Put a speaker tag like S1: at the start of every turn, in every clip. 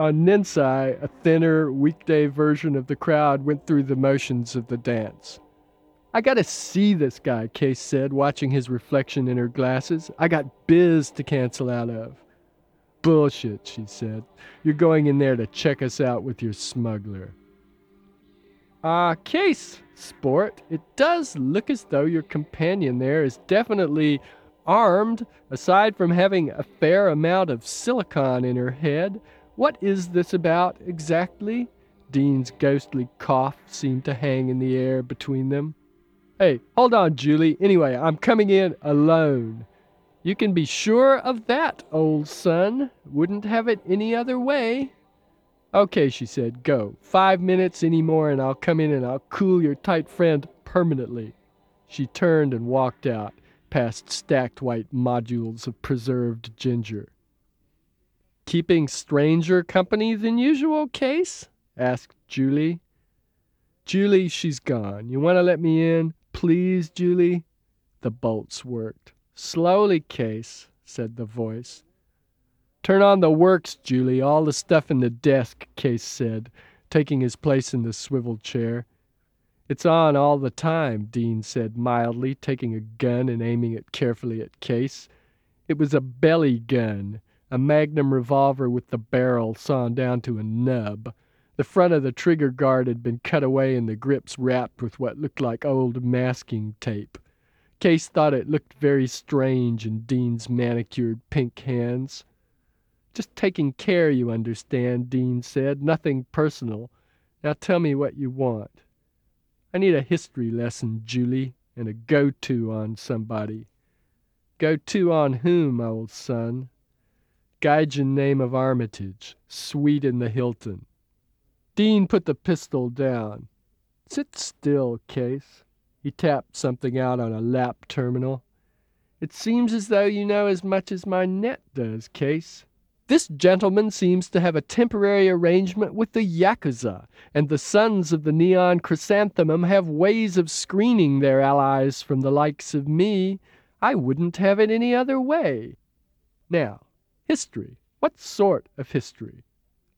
S1: On Ninsai, a thinner, weekday version of the crowd went through the motions of the dance. I gotta see this guy, Case said, watching his reflection in her glasses. I got biz to cancel out of. Bullshit, she said. You're going in there to check us out with your smuggler. Ah, uh, Case, sport, it does look as though your companion there is definitely armed, aside from having a fair amount of silicon in her head. What is this about exactly? Deane's ghostly cough seemed to hang in the air between them. Hey, hold on, Julie. Anyway, I'm coming in alone. You can be sure of that, old son. Wouldn't have it any other way. Okay, she said, go. Five minutes any more and I'll come in and I'll cool your tight friend permanently. She turned and walked out, past stacked white modules of preserved ginger. Keeping stranger company than usual, Case? asked Julie. Julie, she's gone. You want to let me in? Please, Julie? The bolts worked. Slowly, Case, said the voice. Turn on the works, Julie, all the stuff in the desk, Case said, taking his place in the swivel chair. It's on all the time, Deane said mildly, taking a gun and aiming it carefully at Case. It was a belly gun, a magnum revolver with the barrel sawn down to a nub. The front of the trigger guard had been cut away and the grips wrapped with what looked like old masking tape. Case thought it looked very strange in Deane's manicured pink hands. Just taking care, you understand, Deane said. Nothing personal. Now tell me what you want. I need a history lesson, Julie, and a go to on somebody. Go to on whom, old son? Gaijin name of Armitage, suite in the Hilton. Deane put the pistol down. Sit still, Case. He tapped something out on a lap terminal. It seems as though you know as much as my net does, Case. This gentleman seems to have a temporary arrangement with the Yakuza, and the sons of the neon chrysanthemum have ways of screening their allies from the likes of me. I wouldn't have it any other way. Now, History. What sort of history?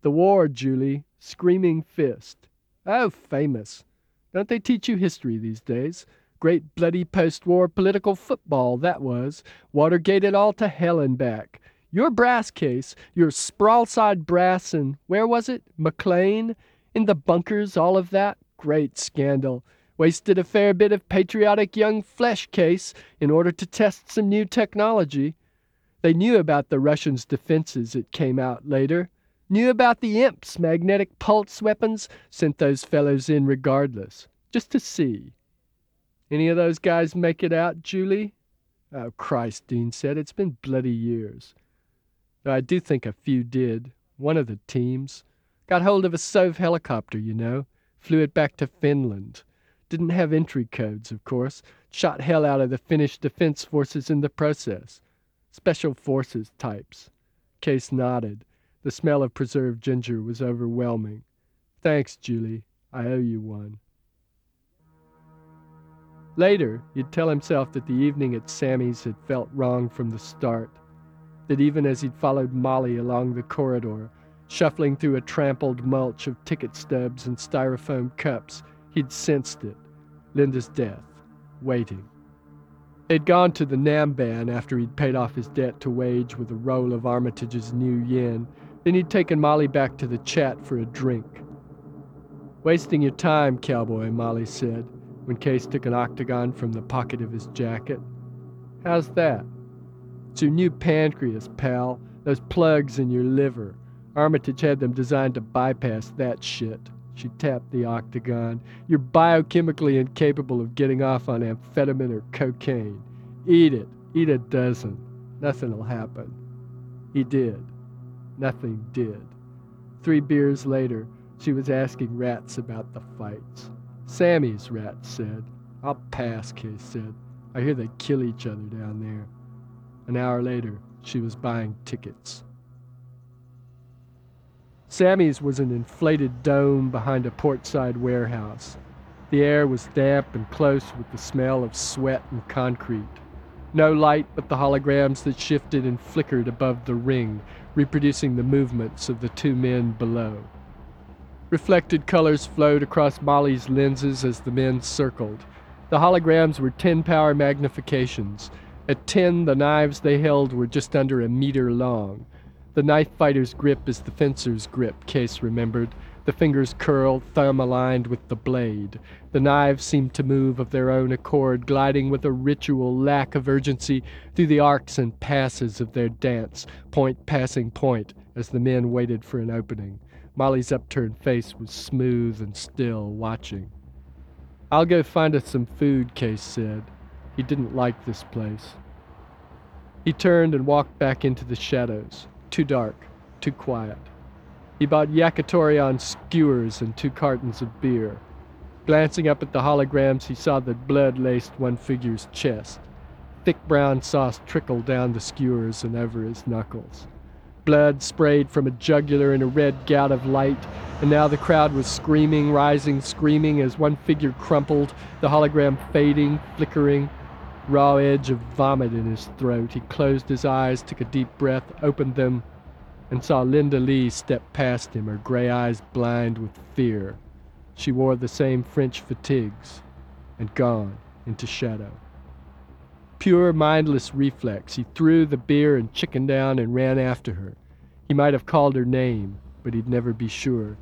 S1: The war, Julie. Screaming fist. Oh, famous. Don't they teach you history these days? Great bloody post-war political football, that was. Watergate it all to hell and back. Your brass case, your sprawl-side brass and where was it? McLean? In the bunkers, all of that? Great scandal. Wasted a fair bit of patriotic young flesh case in order to test some new technology. They knew about the Russians' defenses, it came out later. Knew about the imps' magnetic pulse weapons, sent those fellows in regardless, just to see. Any of those guys make it out, Julie? Oh, Christ, Deane said, it's been bloody years. Though I do think a few did. One of the teams. Got hold of a Sov helicopter, you know. Flew it back to Finland. Didn't have entry codes, of course. Shot hell out of the Finnish Defense Forces in the process. Special Forces types. Case nodded. The smell of preserved ginger was overwhelming. Thanks, Julie. I owe you one. Later, he'd tell himself that the evening at Sammy's had felt wrong from the start. That even as he'd followed Molly along the corridor, shuffling through a trampled mulch of ticket stubs and styrofoam cups, he'd sensed it Linda's death, waiting. They'd gone to the Namban after he'd paid off his debt to Wage with a roll of Armitage's new yen. Then he'd taken Molly back to the chat for a drink. Wasting your time, cowboy, Molly said, when Case took an octagon from the pocket of his jacket. How's that? It's your new pancreas, pal. Those plugs in your liver. Armitage had them designed to bypass that shit. She tapped the octagon. You're biochemically incapable of getting off on amphetamine or cocaine. Eat it. Eat a dozen. Nothing'll happen. He did. Nothing did. Three beers later, she was asking Ratz about the fights. Sammy's rat said. I'll pass, Case said. I hear they kill each other down there. An hour later, she was buying tickets. Sammy's was an inflated dome behind a portside warehouse. The air was damp and close with the smell of sweat and concrete. No light but the holograms that shifted and flickered above the ring, reproducing the movements of the two men below. Reflected colors flowed across Molly's lenses as the men circled. The holograms were 10 power magnifications. At 10, the knives they held were just under a meter long. The knife fighter's grip is the fencer's grip, Case remembered. The fingers curled, thumb aligned with the blade. The knives seemed to move of their own accord, gliding with a ritual lack of urgency through the arcs and passes of their dance, point passing point, as the men waited for an opening. Molly's upturned face was smooth and still, watching. I'll go find us some food, Case said. He didn't like this place. He turned and walked back into the shadows. Too dark, too quiet. He bought yakitori on skewers and two cartons of beer. Glancing up at the holograms, he saw that blood laced one figure's chest. Thick brown sauce trickled down the skewers and over his knuckles. Blood sprayed from a jugular in a red gout of light, and now the crowd was screaming, rising, screaming as one figure crumpled, the hologram fading, flickering, raw edge of vomit in his throat. He closed his eyes, took a deep breath, opened them, and saw Linda Lee step past him, her gray eyes blind with fear. She wore the same French fatigues and gone into shadow. Pure mindless reflex, he threw the beer and chicken down and ran after her. He might have called her name, but he'd never be sure.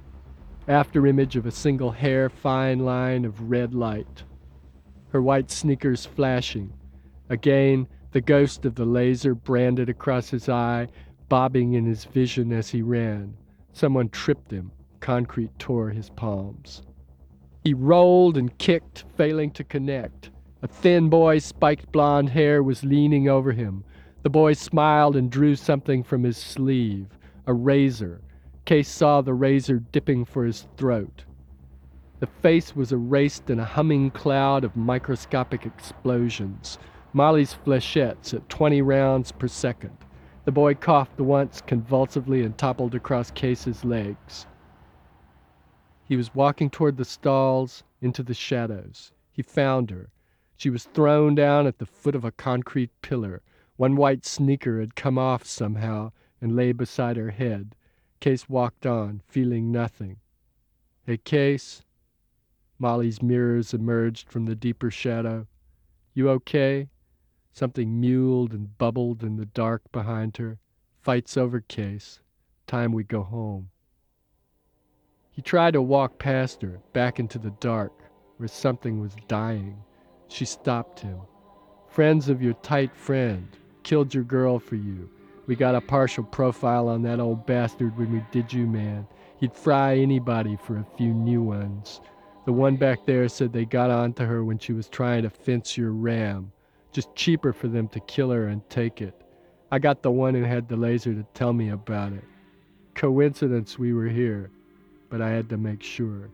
S1: After image of a single hair fine line of red light her white sneakers flashing. Again, the ghost of the laser branded across his eye, bobbing in his vision as he ran. Someone tripped him. Concrete tore his palms. He rolled and kicked, failing to connect. A thin boy's spiked blond hair was leaning over him. The boy smiled and drew something from his sleeve a razor. Case saw the razor dipping for his throat. The face was erased in a humming cloud of microscopic explosions, Molly's flechettes at 20 rounds per second. The boy coughed once convulsively and toppled across Case's legs. He was walking toward the stalls into the shadows. He found her. She was thrown down at the foot of a concrete pillar. One white sneaker had come off somehow and lay beside her head. Case walked on, feeling nothing. Hey, Case, Molly's mirrors emerged from the deeper shadow. You okay? Something mewled and bubbled in the dark behind her. Fight's over, Case. Time we go home. He tried to walk past her, back into the dark, where something was dying. She stopped him. Friends of your tight friend killed your girl for you. We got a partial profile on that old bastard when we did you, man. He'd fry anybody for a few new ones. The one back there said they got onto her when she was trying to fence your ram. Just cheaper for them to kill her and take it. I got the one who had the laser to tell me about it. Coincidence we were here, but I had to make sure.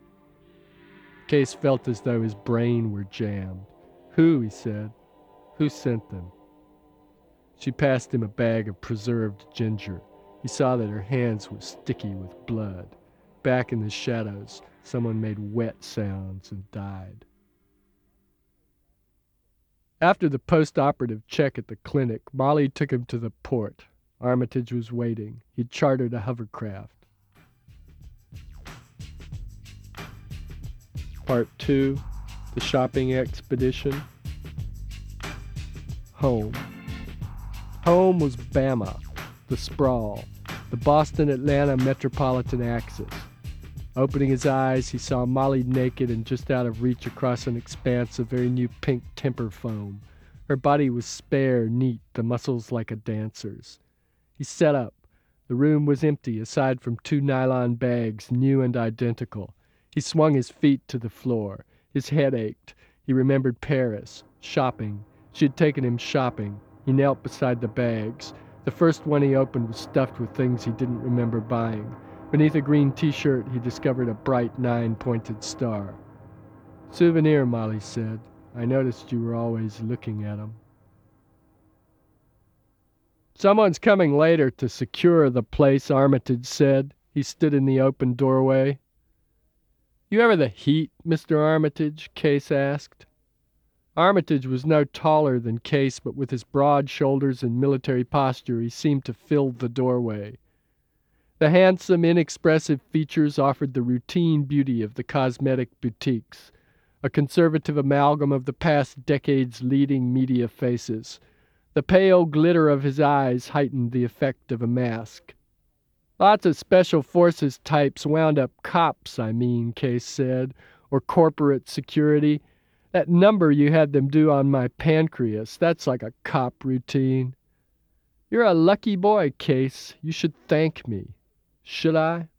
S1: Case felt as though his brain were jammed. Who, he said. Who sent them? She passed him a bag of preserved ginger. He saw that her hands were sticky with blood. Back in the shadows, Someone made wet sounds and died. After the post-operative check at the clinic, Molly took him to the port. Armitage was waiting. He'd chartered a hovercraft. Part 2 The Shopping Expedition. Home. Home was Bama, the sprawl, the Boston Atlanta metropolitan axis. Opening his eyes, he saw Molly naked and just out of reach across an expanse of very new pink temper foam. Her body was spare, neat, the muscles like a dancer's. He sat up. The room was empty, aside from two nylon bags, new and identical. He swung his feet to the floor. His head ached. He remembered Paris, shopping. She had taken him shopping. He knelt beside the bags. The first one he opened was stuffed with things he didn't remember buying. Beneath a green t-shirt, he discovered a bright nine-pointed star. Souvenir, Molly said. I noticed you were always looking at him. Someone's coming later to secure the place, Armitage said. He stood in the open doorway. You ever the heat, Mr. Armitage? Case asked. Armitage was no taller than Case, but with his broad shoulders and military posture he seemed to fill the doorway. The handsome, inexpressive features offered the routine beauty of the cosmetic boutiques, a conservative amalgam of the past decade's leading media faces. The pale glitter of his eyes heightened the effect of a mask. Lots of special forces types wound up cops, I mean, Case said, or corporate security. That number you had them do on my pancreas, that's like a cop routine. You're a lucky boy, Case. You should thank me. Should I?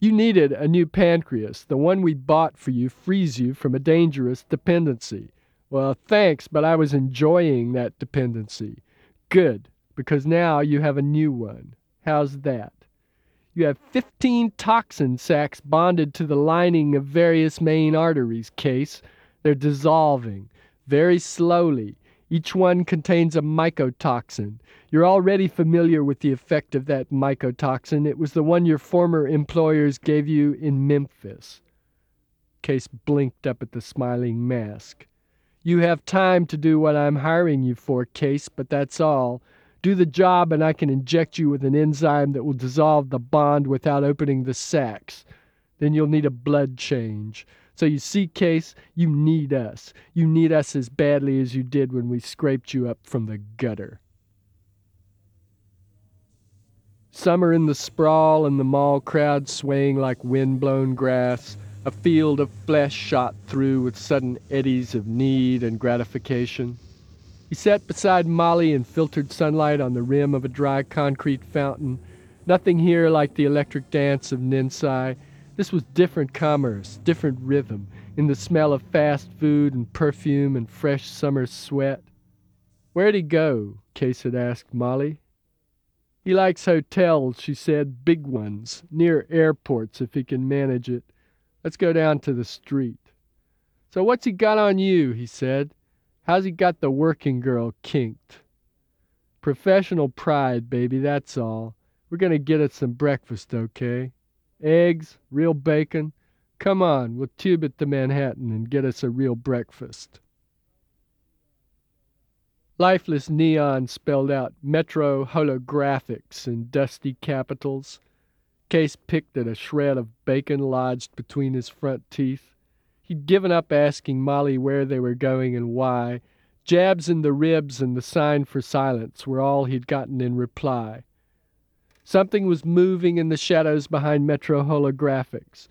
S1: You needed a new pancreas. The one we bought for you frees you from a dangerous dependency. Well, thanks, but I was enjoying that dependency. Good, because now you have a new one. How's that? You have 15 toxin sacs bonded to the lining of various main arteries, Case. They're dissolving very slowly. Each one contains a mycotoxin. You're already familiar with the effect of that mycotoxin. It was the one your former employers gave you in Memphis. Case blinked up at the smiling mask. You have time to do what I'm hiring you for, Case, but that's all. Do the job, and I can inject you with an enzyme that will dissolve the bond without opening the sacs. Then you'll need a blood change. So you see, Case, you need us. You need us as badly as you did when we scraped you up from the gutter. Summer in the sprawl and the mall crowd swaying like wind-blown grass, a field of flesh shot through with sudden eddies of need and gratification. He sat beside Molly in filtered sunlight on the rim of a dry concrete fountain. Nothing here like the electric dance of Ninsai. This was different commerce, different rhythm, in the smell of fast food and perfume and fresh summer sweat. Where'd he go? Case had asked Molly. He likes hotels, she said, big ones, near airports if he can manage it. Let's go down to the street. So what's he got on you? he said. How's he got the working girl kinked? Professional pride, baby, that's all. We're going to get us some breakfast, okay? Eggs, real bacon. Come on, we'll tube it to Manhattan and get us a real breakfast. Lifeless neon spelled out Metro Holographics in dusty capitals. Case picked at a shred of bacon lodged between his front teeth. He'd given up asking Molly where they were going and why. Jabs in the ribs and the sign for silence were all he'd gotten in reply. Something was moving in the shadows behind Metro Holographics.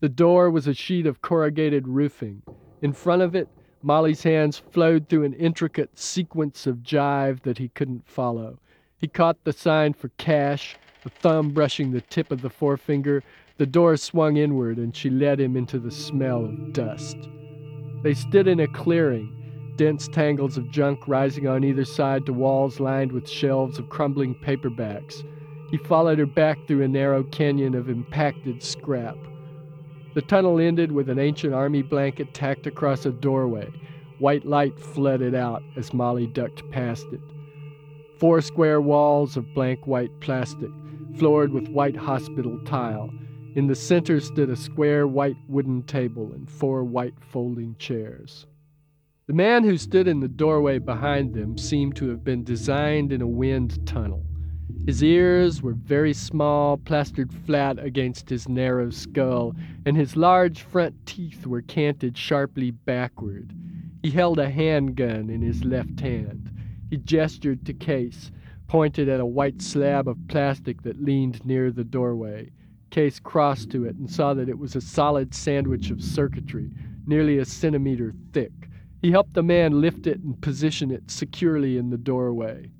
S1: The door was a sheet of corrugated roofing. In front of it, Molly's hands flowed through an intricate sequence of jive that he couldn't follow. He caught the sign for cash, the thumb brushing the tip of the forefinger, the door swung inward, and she led him into the smell of dust. They stood in a clearing, dense tangles of junk rising on either side to walls lined with shelves of crumbling paperbacks. He followed her back through a narrow canyon of impacted scrap. The tunnel ended with an ancient army blanket tacked across a doorway. White light flooded out as Molly ducked past it. Four square walls of blank white plastic, floored with white hospital tile. In the center stood a square white wooden table and four white folding chairs. The man who stood in the doorway behind them seemed to have been designed in a wind tunnel. His ears were very small, plastered flat against his narrow skull, and his large front teeth were canted sharply backward. He held a handgun in his left hand. He gestured to Case, pointed at a white slab of plastic that leaned near the doorway. Case crossed to it and saw that it was a solid sandwich of circuitry, nearly a centimeter thick. He helped the man lift it and position it securely in the doorway.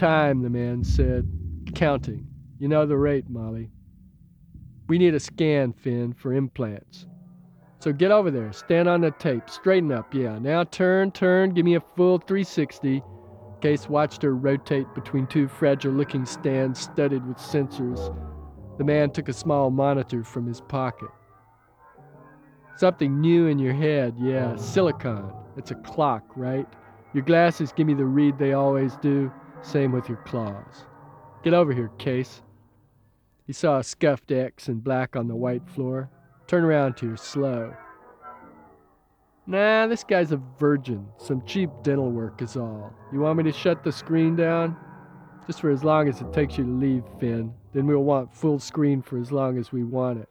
S1: Time, the man said. Counting. You know the rate, Molly. We need a scan, Finn, for implants. So get over there, stand on the tape, straighten up, yeah. Now turn, turn, give me a full 360. Case watched her rotate between two fragile looking stands studded with sensors. The man took a small monitor from his pocket. Something new in your head, yeah, silicon. It's a clock, right? Your glasses give me the read they always do. Same with your claws. Get over here, Case. He saw a scuffed X in black on the white floor. Turn around here, slow. Nah, this guy's a virgin. Some cheap dental work is all. You want me to shut the screen down? Just for as long as it takes you to leave, Finn. Then we'll want full screen for as long as we want it.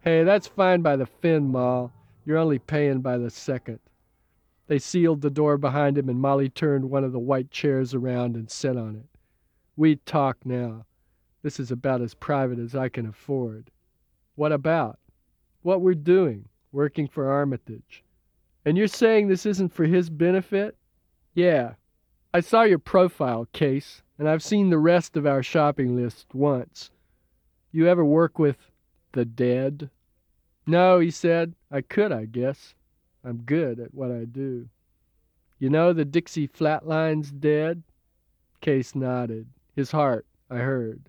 S1: Hey, that's fine by the Finn, Ma. You're only paying by the second. They sealed the door behind him, and Molly turned one of the white chairs around and sat on it. We talk now. This is about as private as I can afford. What about? What we're doing, working for Armitage. And you're saying this isn't for his benefit? Yeah. I saw your profile, Case, and I've seen the rest of our shopping list once. You ever work with the dead? No, he said. I could, I guess. I'm good at what I do. You know the Dixie Flatline's dead? Case nodded. His heart, I heard.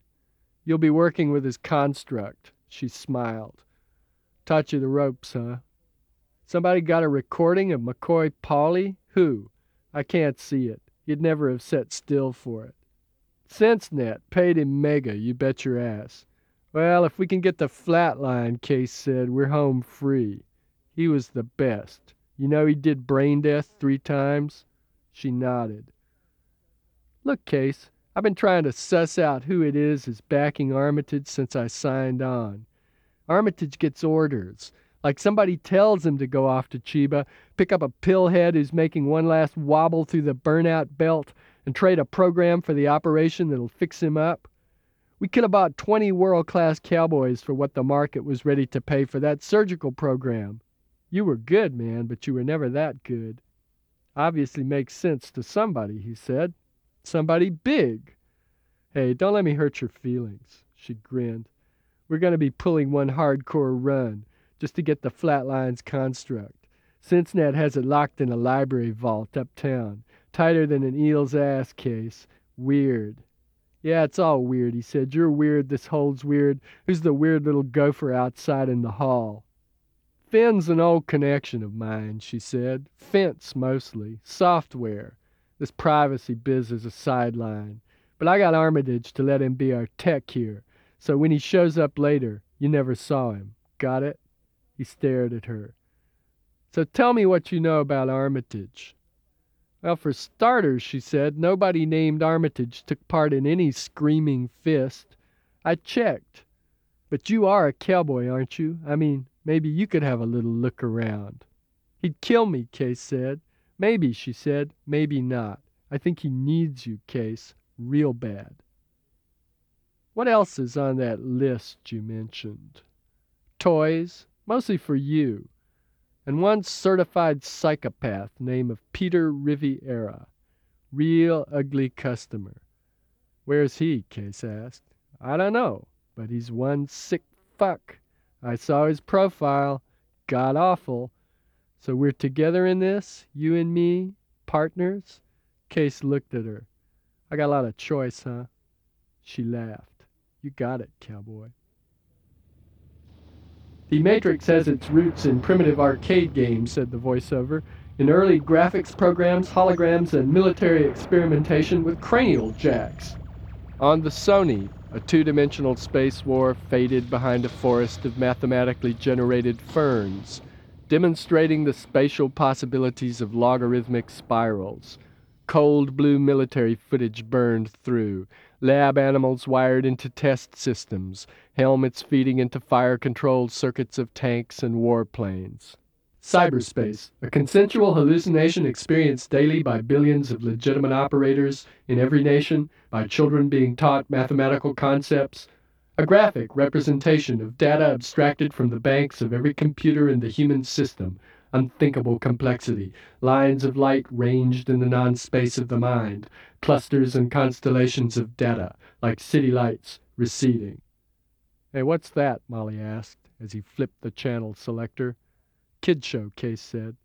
S1: You'll be working with his construct. She smiled. Taught you the ropes, huh? Somebody got a recording of McCoy Pauley? Who? I can't see it. You'd never have sat still for it. SenseNet paid him mega, you bet your ass. Well, if we can get the flatline, Case said, we're home free. He was the best. You know he did brain death three times? She nodded. Look, Case, I've been trying to suss out who it is is backing Armitage since I signed on. Armitage gets orders. Like somebody tells him to go off to Chiba, pick up a pillhead who's making one last wobble through the burnout belt, and trade a program for the operation that'll fix him up. We could have bought 20 world class cowboys for what the market was ready to pay for that surgical program. You were good, man, but you were never that good. Obviously makes sense to somebody, he said. Somebody big. Hey, don't let me hurt your feelings. She grinned. We're going to be pulling one hardcore run just to get the Flatlines construct. SenseNet has it locked in a library vault uptown, tighter than an eel's ass case. Weird. Yeah, it's all weird, he said. You're weird, this hole's weird. Who's the weird little gopher outside in the hall? Finn's an old connection of mine, she said. Fence, mostly. Software. This privacy biz is a sideline. But I got Armitage to let him be our tech here, so when he shows up later, you never saw him. Got it? He stared at her. So tell me what you know about Armitage. Well, for starters, she said, nobody named Armitage took part in any screaming fist. I checked. But you are a cowboy, aren't you? I mean, maybe you could have a little look around. He'd kill me, Case said. Maybe, she said, maybe not. I think he needs you, Case, real bad. What else is on that list you mentioned? Toys, mostly for you and one certified psychopath named of Peter Riviera. Real ugly customer. Where's he? Case asked. I don't know, but he's one sick fuck. I saw his profile. God awful. So we're together in this, you and me, partners? Case looked at her. I got a lot of choice, huh? She laughed. You got it, cowboy. The Matrix has its roots in primitive arcade games, said the voiceover, in early graphics programs, holograms, and military experimentation with cranial jacks. On the Sony, a two dimensional space war faded behind a forest of mathematically generated ferns, demonstrating the spatial possibilities of logarithmic spirals. Cold blue military footage burned through, lab animals wired into test systems, helmets feeding into fire controlled circuits of tanks and warplanes. Cyberspace, a consensual hallucination experienced daily by billions of legitimate operators in every nation, by children being taught mathematical concepts, a graphic representation of data abstracted from the banks of every computer in the human system, unthinkable complexity, lines of light ranged in the non space of the mind, clusters and constellations of data, like city lights, receding. Hey, what's that? Molly asked as he flipped the channel selector. Kid show, Case said.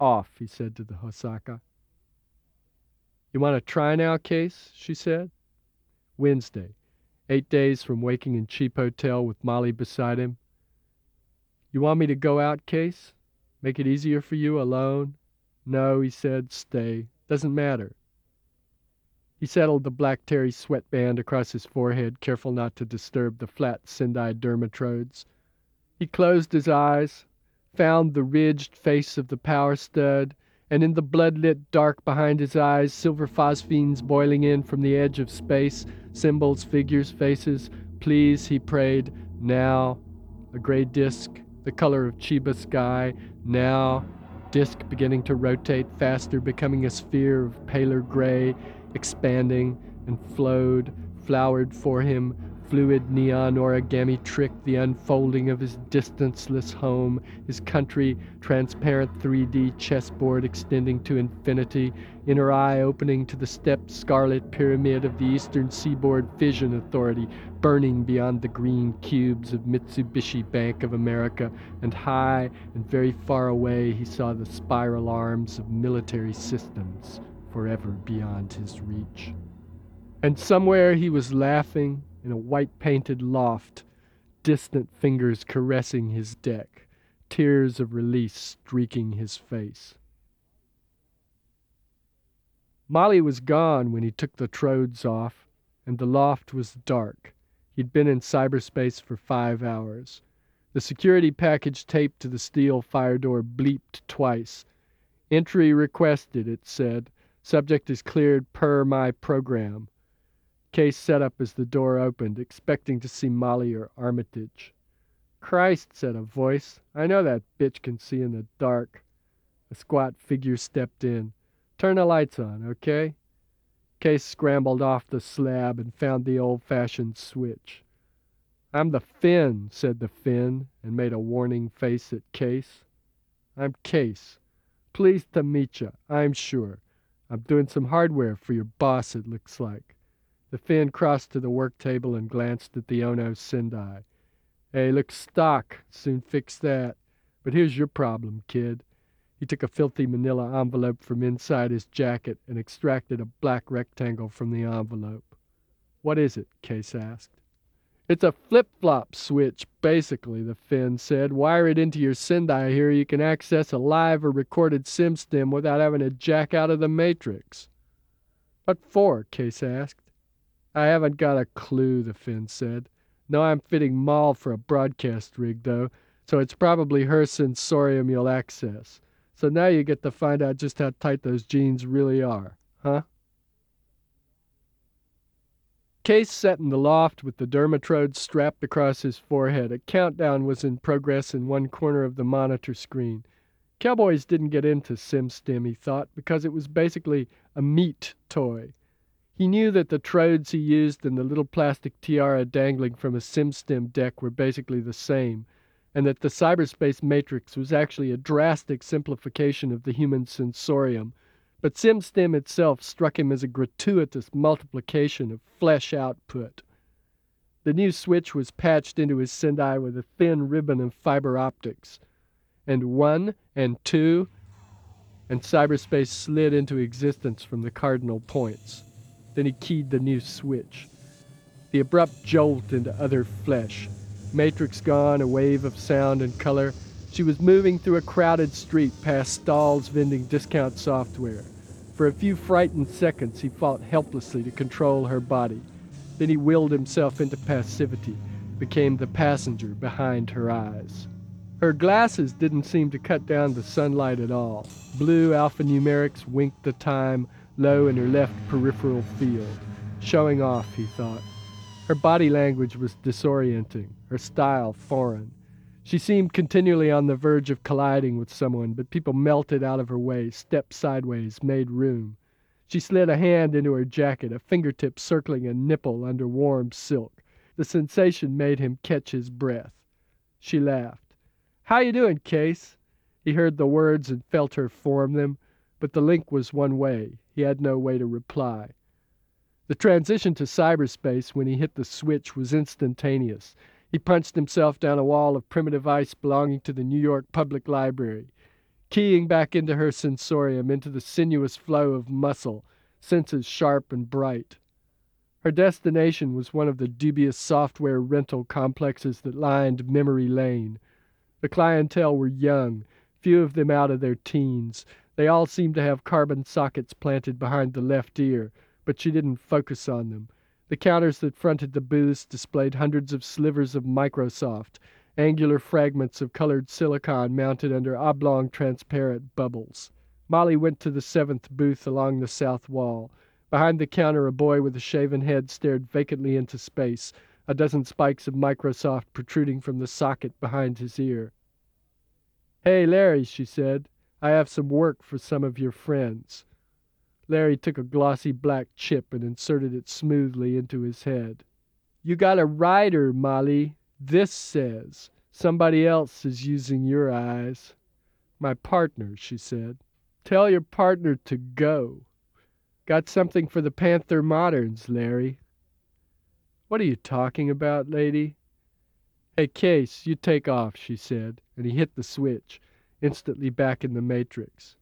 S1: Off, he said to the Hosaka. You want to try now, Case? she said. Wednesday, eight days from waking in cheap hotel with Molly beside him. You want me to go out, Case? Make it easier for you alone? No, he said, stay. Doesn't matter. He settled the black terry sweatband across his forehead, careful not to disturb the flat Sendai dermatrodes. He closed his eyes, found the ridged face of the power stud, and in the blood-lit dark behind his eyes, silver phosphenes boiling in from the edge of space, symbols, figures, faces. Please, he prayed, now. A gray disk, the color of Chiba sky, now. Disk beginning to rotate faster, becoming a sphere of paler gray, expanding and flowed, flowered for him, fluid neon origami trick, the unfolding of his distanceless home, his country, transparent 3D chessboard extending to infinity, inner eye opening to the stepped scarlet pyramid of the Eastern Seaboard Fission Authority, burning beyond the green cubes of Mitsubishi Bank of America, and high and very far away he saw the spiral arms of military systems forever beyond his reach. And somewhere he was laughing in a white painted loft, distant fingers caressing his deck, tears of release streaking his face. Molly was gone when he took the trodes off, and the loft was dark. He'd been in cyberspace for five hours. The security package taped to the steel fire door bleeped twice. Entry requested, it said. Subject is cleared per my program. Case sat up as the door opened, expecting to see Molly or Armitage. Christ, said a voice. I know that bitch can see in the dark. A squat figure stepped in. Turn the lights on, okay? Case scrambled off the slab and found the old fashioned switch. I'm the Finn, said the Finn, and made a warning face at Case. I'm Case. Pleased to meet you, I'm sure. I'm doing some hardware for your boss, it looks like. The Finn crossed to the work table and glanced at the Ono Sendai. Hey, looks stock. Soon fix that. But here's your problem, kid. He took a filthy manila envelope from inside his jacket and extracted a black rectangle from the envelope. What is it? Case asked. It's a flip-flop switch, basically, the Finn said. Wire it into your Sendai here. You can access a live or recorded SimStim without having to jack out of the Matrix. What for? Case asked. I haven't got a clue, the Finn said. No, I'm fitting Moll for a broadcast rig, though, so it's probably her sensorium you'll access. So now you get to find out just how tight those jeans really are, huh? Case sat in the loft with the dermatrode strapped across his forehead. A countdown was in progress in one corner of the monitor screen. Cowboys didn't get into SimStim, he thought, because it was basically a meat toy. He knew that the trodes he used and the little plastic tiara dangling from a SimStim deck were basically the same, and that the cyberspace matrix was actually a drastic simplification of the human sensorium. But SimStim itself struck him as a gratuitous multiplication of flesh output. The new switch was patched into his Sendai with a thin ribbon of fiber optics. And one, and two, and cyberspace slid into existence from the cardinal points. Then he keyed the new switch. The abrupt jolt into other flesh. Matrix gone, a wave of sound and color. She was moving through a crowded street past stalls vending discount software. For a few frightened seconds, he fought helplessly to control her body. Then he willed himself into passivity, became the passenger behind her eyes. Her glasses didn't seem to cut down the sunlight at all. Blue alphanumerics winked the time, low in her left peripheral field. Showing off, he thought. Her body language was disorienting, her style foreign. She seemed continually on the verge of colliding with someone, but people melted out of her way, stepped sideways, made room. She slid a hand into her jacket, a fingertip circling a nipple under warm silk. The sensation made him catch his breath. She laughed. How you doing, Case? He heard the words and felt her form them, but the link was one way. He had no way to reply. The transition to cyberspace when he hit the switch was instantaneous. He punched himself down a wall of primitive ice belonging to the New York Public Library, keying back into her sensorium, into the sinuous flow of muscle, senses sharp and bright. Her destination was one of the dubious software rental complexes that lined Memory Lane. The clientele were young, few of them out of their teens, they all seemed to have carbon sockets planted behind the left ear, but she didn't focus on them. The counters that fronted the booths displayed hundreds of slivers of Microsoft, angular fragments of colored silicon mounted under oblong transparent bubbles. Molly went to the seventh booth along the south wall. Behind the counter, a boy with a shaven head stared vacantly into space, a dozen spikes of Microsoft protruding from the socket behind his ear. Hey, Larry, she said, I have some work for some of your friends. Larry took a glossy black chip and inserted it smoothly into his head. You got a rider, Molly. This says. Somebody else is using your eyes. My partner, she said. Tell your partner to go. Got something for the Panther Moderns, Larry. What are you talking about, lady? Hey, Case, you take off, she said, and he hit the switch, instantly back in the matrix.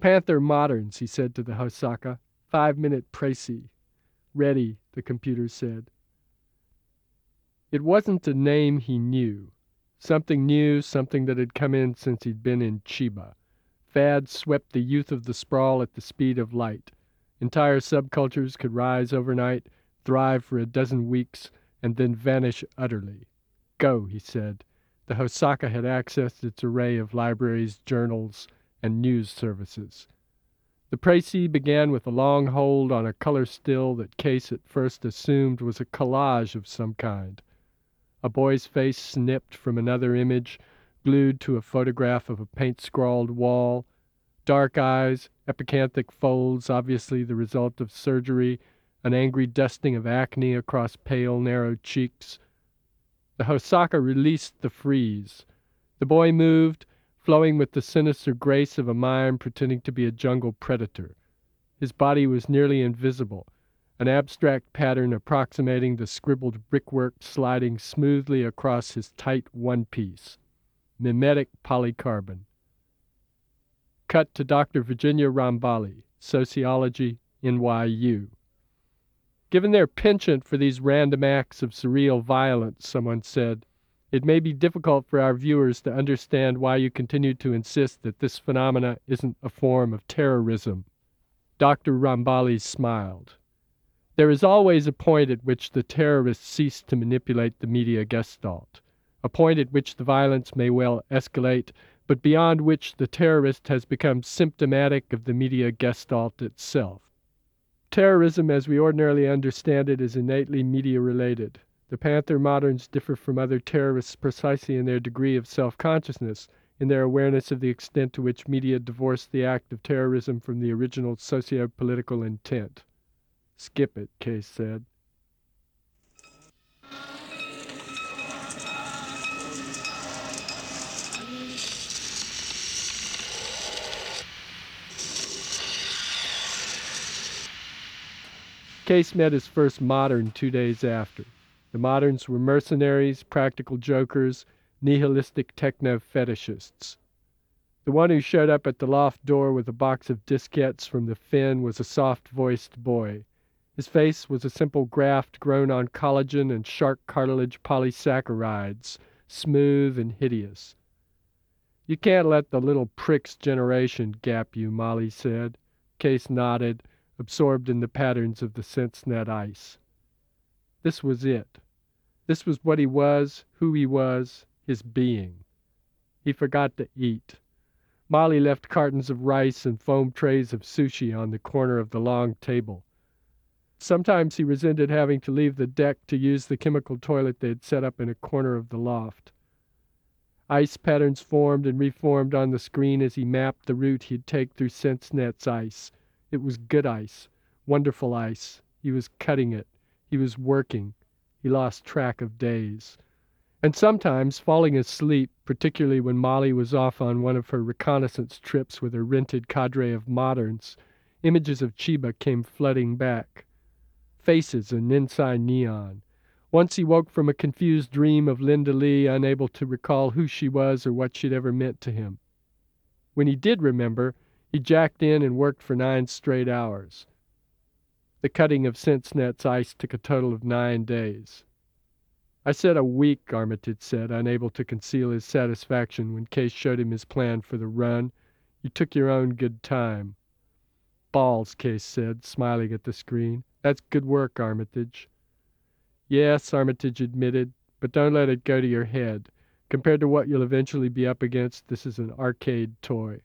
S1: Panther Moderns, he said to the Hosaka. Five minute précis. Ready, the computer said. It wasn't a name he knew. Something new, something that had come in since he'd been in Chiba. Fads swept the youth of the sprawl at the speed of light. Entire subcultures could rise overnight, thrive for a dozen weeks, and then vanish utterly. Go, he said. The Hosaka had accessed its array of libraries, journals, and news services. The précis began with a long hold on a color still that Case at first assumed was a collage of some kind. A boy's face snipped from another image, glued to a photograph of a paint scrawled wall, dark eyes, epicanthic folds, obviously the result of surgery, an angry dusting of acne across pale, narrow cheeks. The Hosaka released the freeze. The boy moved, flowing with the sinister grace of a mime pretending to be a jungle predator. His body was nearly invisible, an abstract pattern approximating the scribbled brickwork sliding smoothly across his tight one piece mimetic polycarbon. Cut to Dr. Virginia Rambali, Sociology, NYU. Given their penchant for these random acts of surreal violence, someone said, it may be difficult for our viewers to understand why you continue to insist that this phenomena isn't a form of terrorism. Dr. Rambali smiled. There is always a point at which the terrorists cease to manipulate the media gestalt a point at which the violence may well escalate, but beyond which the terrorist has become symptomatic of the media gestalt itself. Terrorism, as we ordinarily understand it, is innately media related. The Panther moderns differ from other terrorists precisely in their degree of self consciousness, in their awareness of the extent to which media divorce the act of terrorism from the original socio political intent. Skip it, Case said. Case met his first modern two days after. The moderns were mercenaries, practical jokers, nihilistic techno fetishists. The one who showed up at the loft door with a box of diskettes from the Finn was a soft voiced boy. His face was a simple graft grown on collagen and shark cartilage polysaccharides, smooth and hideous. You can't let the little prick's generation gap you, Molly said. Case nodded absorbed in the patterns of the SenseNet ice. This was it. This was what he was, who he was, his being. He forgot to eat. Molly left cartons of rice and foam trays of sushi on the corner of the long table. Sometimes he resented having to leave the deck to use the chemical toilet they had set up in a corner of the loft. Ice patterns formed and reformed on the screen as he mapped the route he'd take through SenseNet's ice, it was good ice, wonderful ice. He was cutting it. He was working. He lost track of days. And sometimes, falling asleep, particularly when Molly was off on one of her reconnaissance trips with her rented cadre of moderns, images of Chiba came flooding back. Faces and inside neon. Once he woke from a confused dream of Linda Lee, unable to recall who she was or what she'd ever meant to him. When he did remember, he jacked in and worked for nine straight hours. The cutting of SenseNet's ice took a total of nine days. I said a week, Armitage said, unable to conceal his satisfaction when Case showed him his plan for the run. You took your own good time. Balls, Case said, smiling at the screen. That's good work, Armitage. Yes, Armitage admitted, but don't let it go to your head. Compared to what you'll eventually be up against, this is an arcade toy.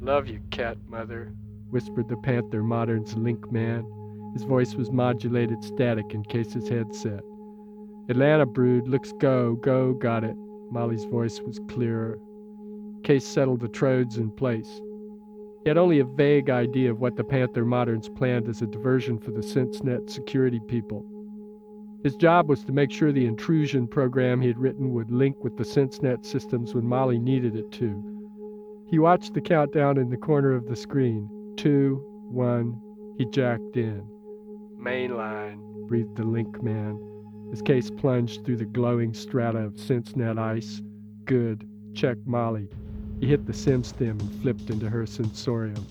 S1: Love you, cat mother, whispered the Panther Modern's link man. His voice was modulated static in Case's headset. Atlanta brood, looks go, go, got it. Molly's voice was clearer. Case settled the trodes in place. He had only a vague idea of what the Panther Moderns planned as a diversion for the SenseNet security people. His job was to make sure the intrusion program he had written would link with the SenseNet systems when Molly needed it to. He watched the countdown in the corner of the screen. Two, one, he jacked in. Mainline, breathed the link man. His case plunged through the glowing strata of SenseNet ice. Good. Check Molly. He hit the SimStim and flipped into her sensorium.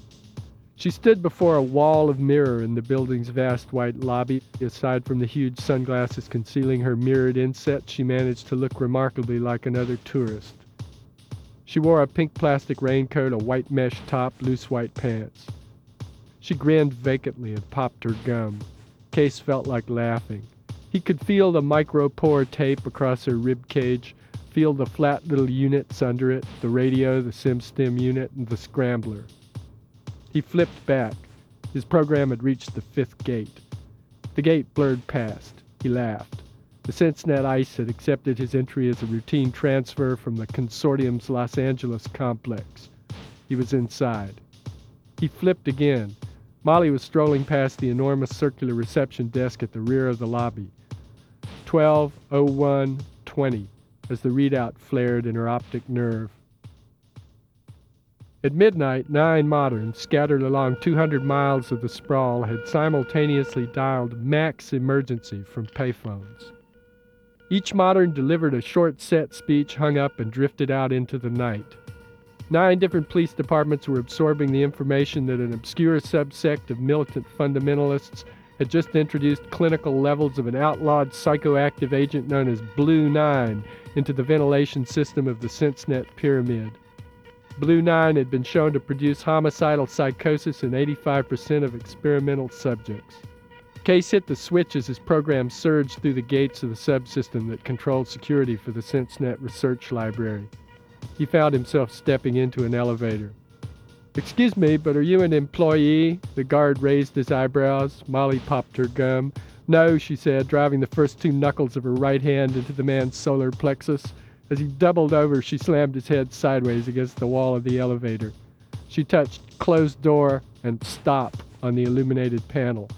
S1: She stood before a wall of mirror in the building's vast white lobby. Aside from the huge sunglasses concealing her mirrored inset, she managed to look remarkably like another tourist. She wore a pink plastic raincoat, a white mesh top, loose white pants. She grinned vacantly and popped her gum. Case felt like laughing. He could feel the micropore tape across her rib cage, feel the flat little units under it, the radio, the SimStim unit, and the scrambler. He flipped back. His program had reached the fifth gate. The gate blurred past. He laughed. The SenseNet ICE had accepted his entry as a routine transfer from the consortium's Los Angeles complex. He was inside. He flipped again. Molly was strolling past the enormous circular reception desk at the rear of the lobby. 120120 as the readout flared in her optic nerve. At midnight, nine moderns, scattered along 200 miles of the sprawl, had simultaneously dialed max emergency from payphones. Each modern delivered a short set speech, hung up, and drifted out into the night. Nine different police departments were absorbing the information that an obscure subsect of militant fundamentalists had just introduced clinical levels of an outlawed psychoactive agent known as Blue 9 into the ventilation system of the SenseNet pyramid. Blue 9 had been shown to produce homicidal psychosis in 85% of experimental subjects. Case hit the switch as his program surged through the gates of the subsystem that controlled security for the SenseNet research library. He found himself stepping into an elevator. Excuse me, but are you an employee? The guard raised his eyebrows. Molly popped her gum. No, she said, driving the first two knuckles of her right hand into the man's solar plexus. As he doubled over, she slammed his head sideways against the wall of the elevator. She touched closed door and stop on the illuminated panel.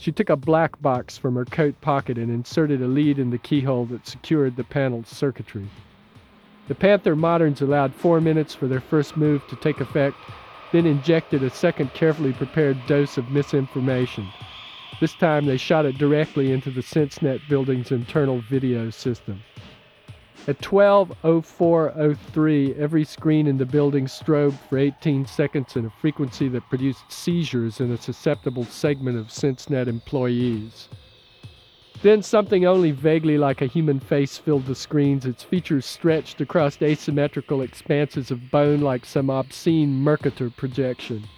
S1: She took a black box from her coat pocket and inserted a lead in the keyhole that secured the panel's circuitry. The Panther Moderns allowed four minutes for their first move to take effect then injected a second carefully prepared dose of misinformation. This time they shot it directly into the SenseNet building's internal video system. At 12.04.03, every screen in the building strobed for 18 seconds in a frequency that produced seizures in a susceptible segment of SenseNet employees. Then something only vaguely like a human face filled the screens, its features stretched across asymmetrical expanses of bone like some obscene Mercator projection.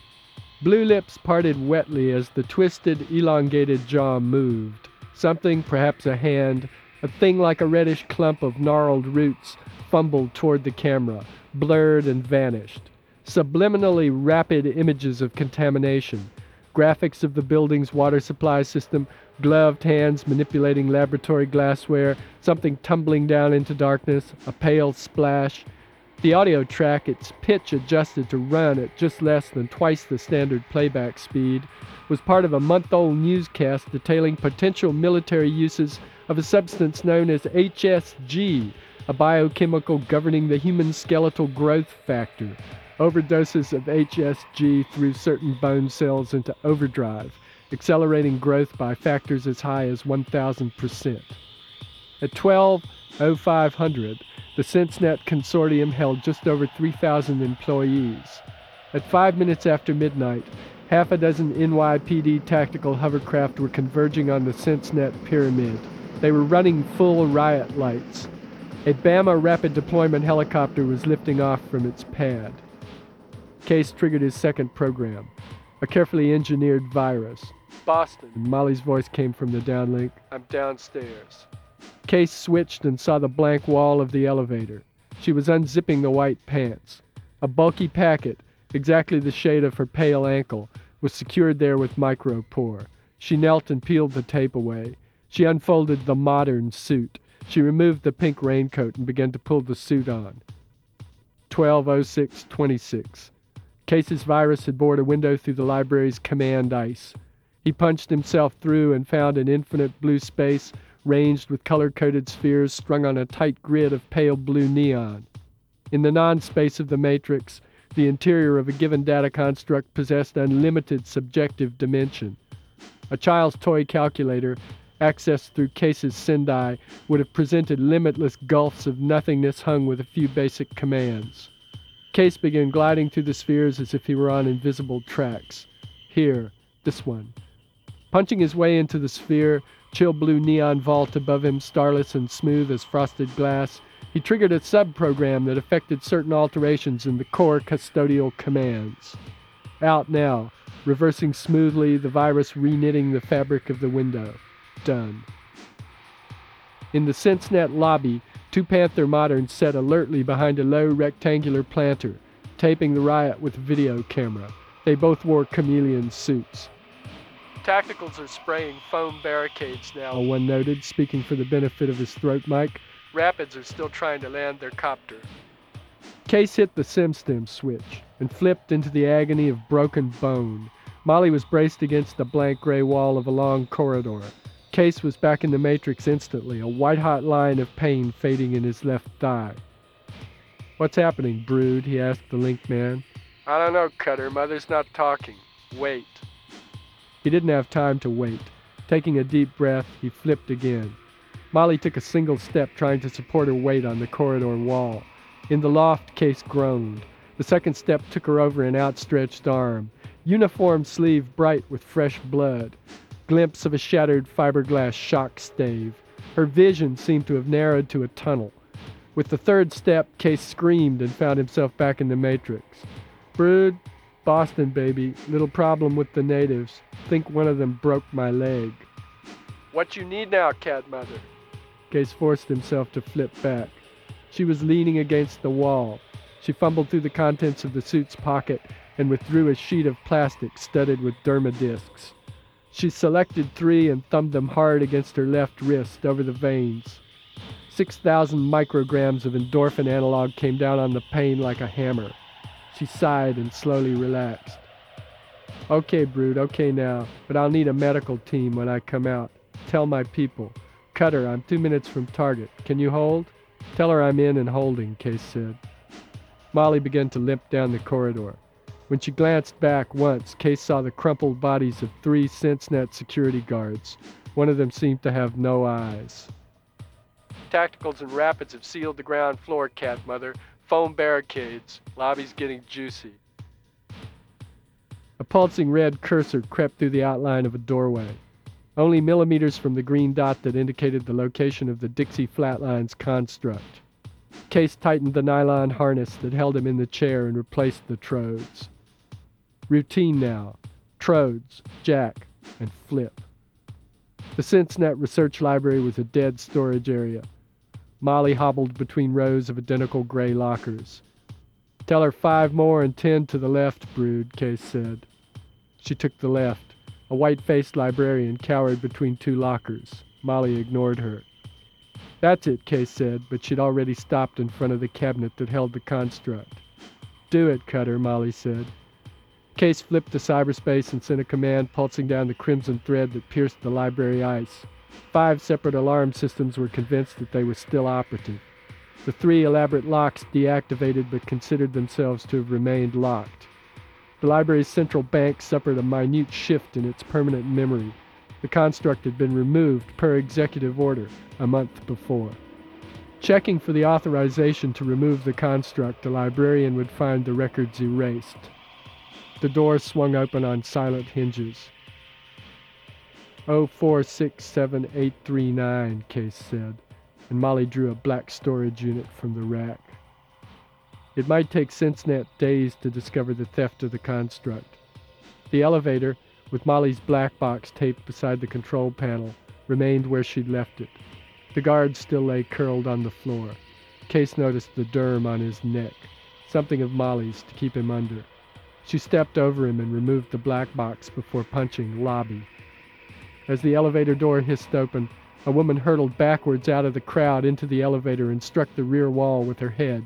S1: Blue lips parted wetly as the twisted, elongated jaw moved. Something, perhaps a hand, a thing like a reddish clump of gnarled roots, fumbled toward the camera, blurred and vanished. Subliminally rapid images of contamination, graphics of the building's water supply system, gloved hands manipulating laboratory glassware, something tumbling down into darkness, a pale splash. The audio track, its pitch adjusted to run at just less than twice the standard playback speed, was part of a month old newscast detailing potential military uses of a substance known as HSG, a biochemical governing the human skeletal growth factor. Overdoses of HSG threw certain bone cells into overdrive, accelerating growth by factors as high as 1,000%. At 12.0500, the SenseNet consortium held just over 3,000 employees. At five minutes after midnight, half a dozen NYPD tactical hovercraft were converging on the SenseNet pyramid. They were running full riot lights. A Bama rapid deployment helicopter was lifting off from its pad. Case triggered his second program, a carefully engineered virus. Boston. Molly's voice came from the downlink. I'm downstairs. Case switched and saw the blank wall of the elevator. She was unzipping the white pants. A bulky packet, exactly the shade of her pale ankle, was secured there with micropore. She knelt and peeled the tape away. She unfolded the modern suit. She removed the pink raincoat and began to pull the suit on. 120626. Case's virus had bored a window through the library's command ice. He punched himself through and found an infinite blue space ranged with color coded spheres strung on a tight grid of pale blue neon. In the non space of the matrix, the interior of a given data construct possessed unlimited subjective dimension. A child's toy calculator, accessed through Case's Sendai, would have presented limitless gulfs of nothingness hung with a few basic commands. Case began gliding through the spheres as if he were on invisible tracks. Here, this one. Punching his way into the sphere, chill blue neon vault above him, starless and smooth as frosted glass, he triggered a subprogram that effected certain alterations in the core custodial commands. Out now, reversing smoothly, the virus reknitting the fabric of the window. Done. In the SenseNet lobby, two Panther moderns sat alertly behind a low rectangular planter, taping the riot with a video camera. They both wore chameleon suits. Tacticals are spraying foam barricades now, oh, one noted, speaking for the benefit of his throat mic. Rapids are still trying to land their copter. Case hit the SimStim switch and flipped into the agony of broken bone. Molly was braced against the blank gray wall of a long corridor. Case was back in the matrix instantly, a white hot line of pain fading in his left thigh. What's happening, Brood? he asked the link man. I don't know, Cutter. Mother's not talking. Wait. He didn't have time to wait. Taking a deep breath, he flipped again. Molly took a single step, trying to support her weight on the corridor wall. In the loft, Case groaned. The second step took her over an outstretched arm. Uniform sleeve bright with fresh blood. Glimpse of a shattered fiberglass shock stave. Her vision seemed to have narrowed to a tunnel. With the third step, Case screamed and found himself back in the Matrix. Brood, Boston, baby. Little problem with the natives. Think one of them broke my leg. What you need now, cat mother? Case forced himself to flip back. She was leaning against the wall. She fumbled through the contents of the suit's pocket and withdrew a sheet of plastic studded with derma discs. She selected three and thumbed them hard against her left wrist over the veins. 6,000 micrograms of endorphin analog came down on the pain like a hammer. She sighed and slowly relaxed. Okay, Brood, okay now, but I'll need a medical team when I come out. Tell my people. Cutter, I'm two minutes from target. Can you hold? Tell her I'm in and holding, Case said. Molly began to limp down the corridor. When she glanced back once, Case saw the crumpled bodies of three SenseNet security guards. One of them seemed to have no eyes. Tacticals and Rapids have sealed the ground floor, Cat Mother. Foam barricades. Lobby's getting juicy. A pulsing red cursor crept through the outline of a doorway. Only millimeters from the green dot that indicated the location of the Dixie Flatlines construct. Case tightened the nylon harness that held him in the chair and replaced the trodes. Routine now. Trodes, jack, and flip. The SenseNet Research Library was a dead storage area. Molly hobbled between rows of identical gray lockers. Tell her five more and ten to the left, Brood, Case said. She took the left. A white-faced librarian cowered between two lockers. Molly ignored her. That's it, Case said, but she'd already stopped in front of the cabinet that held the construct. Do it, Cutter, Molly said. Case flipped to cyberspace and sent a command pulsing down the crimson thread that pierced the library ice. Five separate alarm systems were convinced that they were still operative. The three elaborate locks deactivated but considered themselves to have remained locked. The library's central bank suffered a minute shift in its permanent memory. The construct had been removed per executive order a month before. Checking for the authorization to remove the construct, the librarian would find the records erased. The door swung open on silent hinges. 0467839, Case said, and Molly drew a black storage unit from the rack. It might take SenseNet days to discover the theft of the construct. The elevator, with Molly's black box taped beside the control panel, remained where she'd left it. The guard still lay curled on the floor. Case noticed the derm on his neck, something of Molly's to keep him under. She stepped over him and removed the black box before punching lobby. As the elevator door hissed open, a woman hurtled backwards out of the crowd into the elevator and struck the rear wall with her head.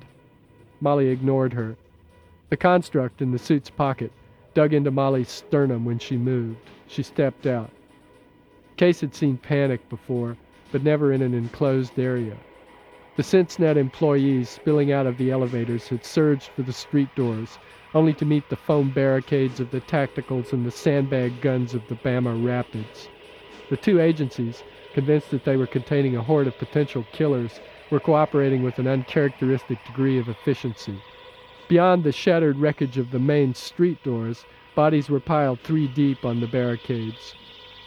S1: Molly ignored her. The construct in the suit's pocket dug into Molly's sternum when she moved. She stepped out. Case had seen panic before, but never in an enclosed area. The SenseNet employees spilling out of the elevators had surged for the street doors, only to meet the foam barricades of the tacticals and the sandbag guns of the Bama Rapids. The two agencies, convinced that they were containing a horde of potential killers, were cooperating with an uncharacteristic degree of efficiency. Beyond the shattered wreckage of the main street doors, bodies were piled three deep on the barricades.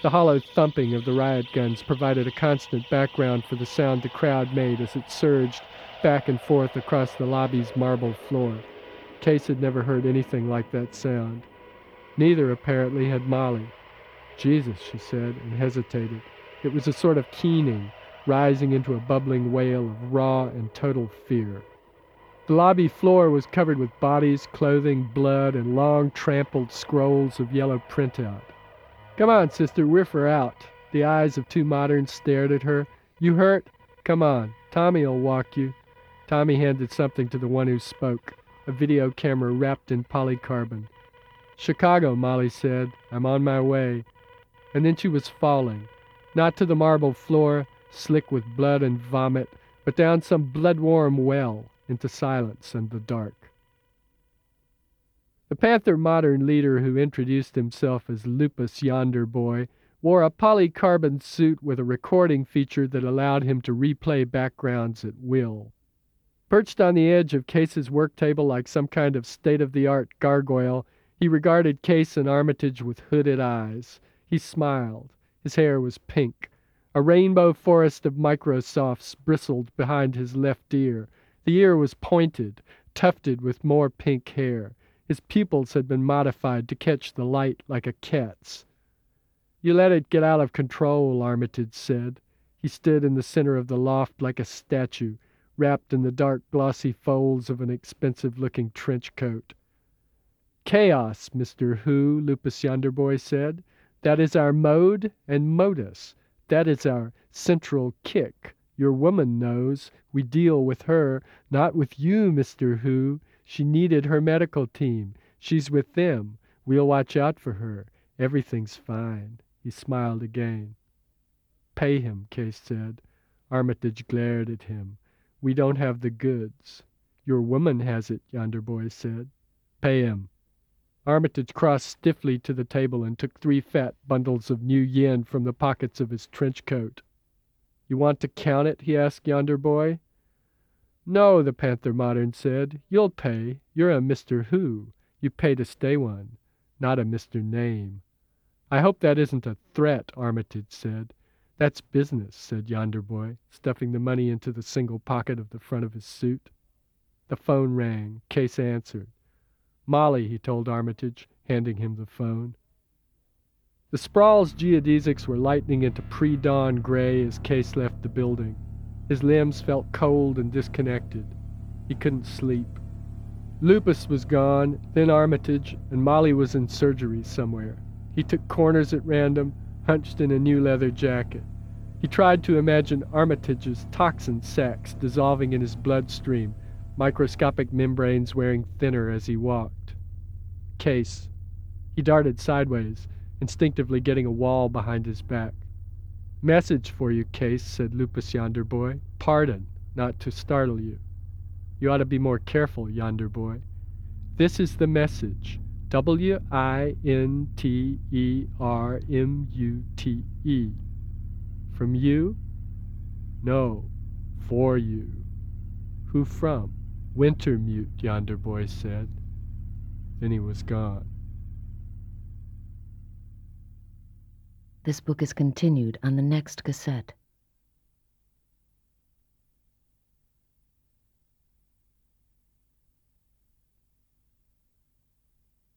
S1: The hollow thumping of the riot guns provided a constant background for the sound the crowd made as it surged back and forth across the lobby's marble floor. Case had never heard anything like that sound. Neither, apparently, had Molly. Jesus, she said, and hesitated. It was a sort of keening, rising into a bubbling wail of raw and total fear. The lobby floor was covered with bodies, clothing, blood, and long trampled scrolls of yellow printout. Come on, sister, we're for out. The eyes of two moderns stared at her. You hurt? Come on. Tommy'll walk you. Tommy handed something to the one who spoke, a video camera wrapped in polycarbon. Chicago, Molly said. I'm on my way. And then she was falling, not to the marble floor, slick with blood and vomit, but down some blood-warm well into silence and the dark. The Panther Modern leader who introduced himself as Lupus Yonder Boy wore a polycarbon suit with a recording feature that allowed him to replay backgrounds at will. Perched on the edge of Case's work table like some kind of state-of-the-art gargoyle, he regarded Case and Armitage with hooded eyes. He smiled. His hair was pink. A rainbow forest of Microsofts bristled behind his left ear. The ear was pointed, tufted with more pink hair. His pupils had been modified to catch the light like a cat's. You let it get out of control, Armitage said. He stood in the center of the loft like a statue, wrapped in the dark, glossy folds of an expensive-looking trench coat. Chaos, Mr. Who, Lupus Yonderboy said. That is our mode and modus. That is our central kick. Your woman knows. We deal with her, not with you, Mr. Who. She needed her medical team. She's with them. We'll watch out for her. Everything's fine. He smiled again. Pay him, Case said. Armitage glared at him. We don't have the goods. Your woman has it, Yonder Boy said. Pay him. Armitage crossed stiffly to the table and took three fat bundles of new yen from the pockets of his trench coat. You want to count it? he asked Yonder Boy. No, the Panther Modern said. You'll pay. You're a Mr. Who. You pay to stay one, not a Mr. Name. I hope that isn't a threat, Armitage said. That's business, said Yonder Boy, stuffing the money into the single pocket of the front of his suit. The phone rang. Case answered. Molly, he told Armitage, handing him the phone. The Sprawls geodesics were lightening into pre-dawn gray as Case left the building. His limbs felt cold and disconnected. He couldn't sleep. Lupus was gone, then Armitage, and Molly was in surgery somewhere. He took corners at random, hunched in a new leather jacket. He tried to imagine Armitage's toxin sacs dissolving in his bloodstream, microscopic membranes wearing thinner as he walked. Case. He darted sideways, instinctively getting a wall behind his back. Message for you, Case, said Lupus Yonder Boy. Pardon, not to startle you. You ought to be more careful, Yonder Boy. This is the message. W I N T E R M U T E. From you? No, for you. Who from? Wintermute, Yonder Boy said. Then he was gone.
S2: This book is continued on the next cassette.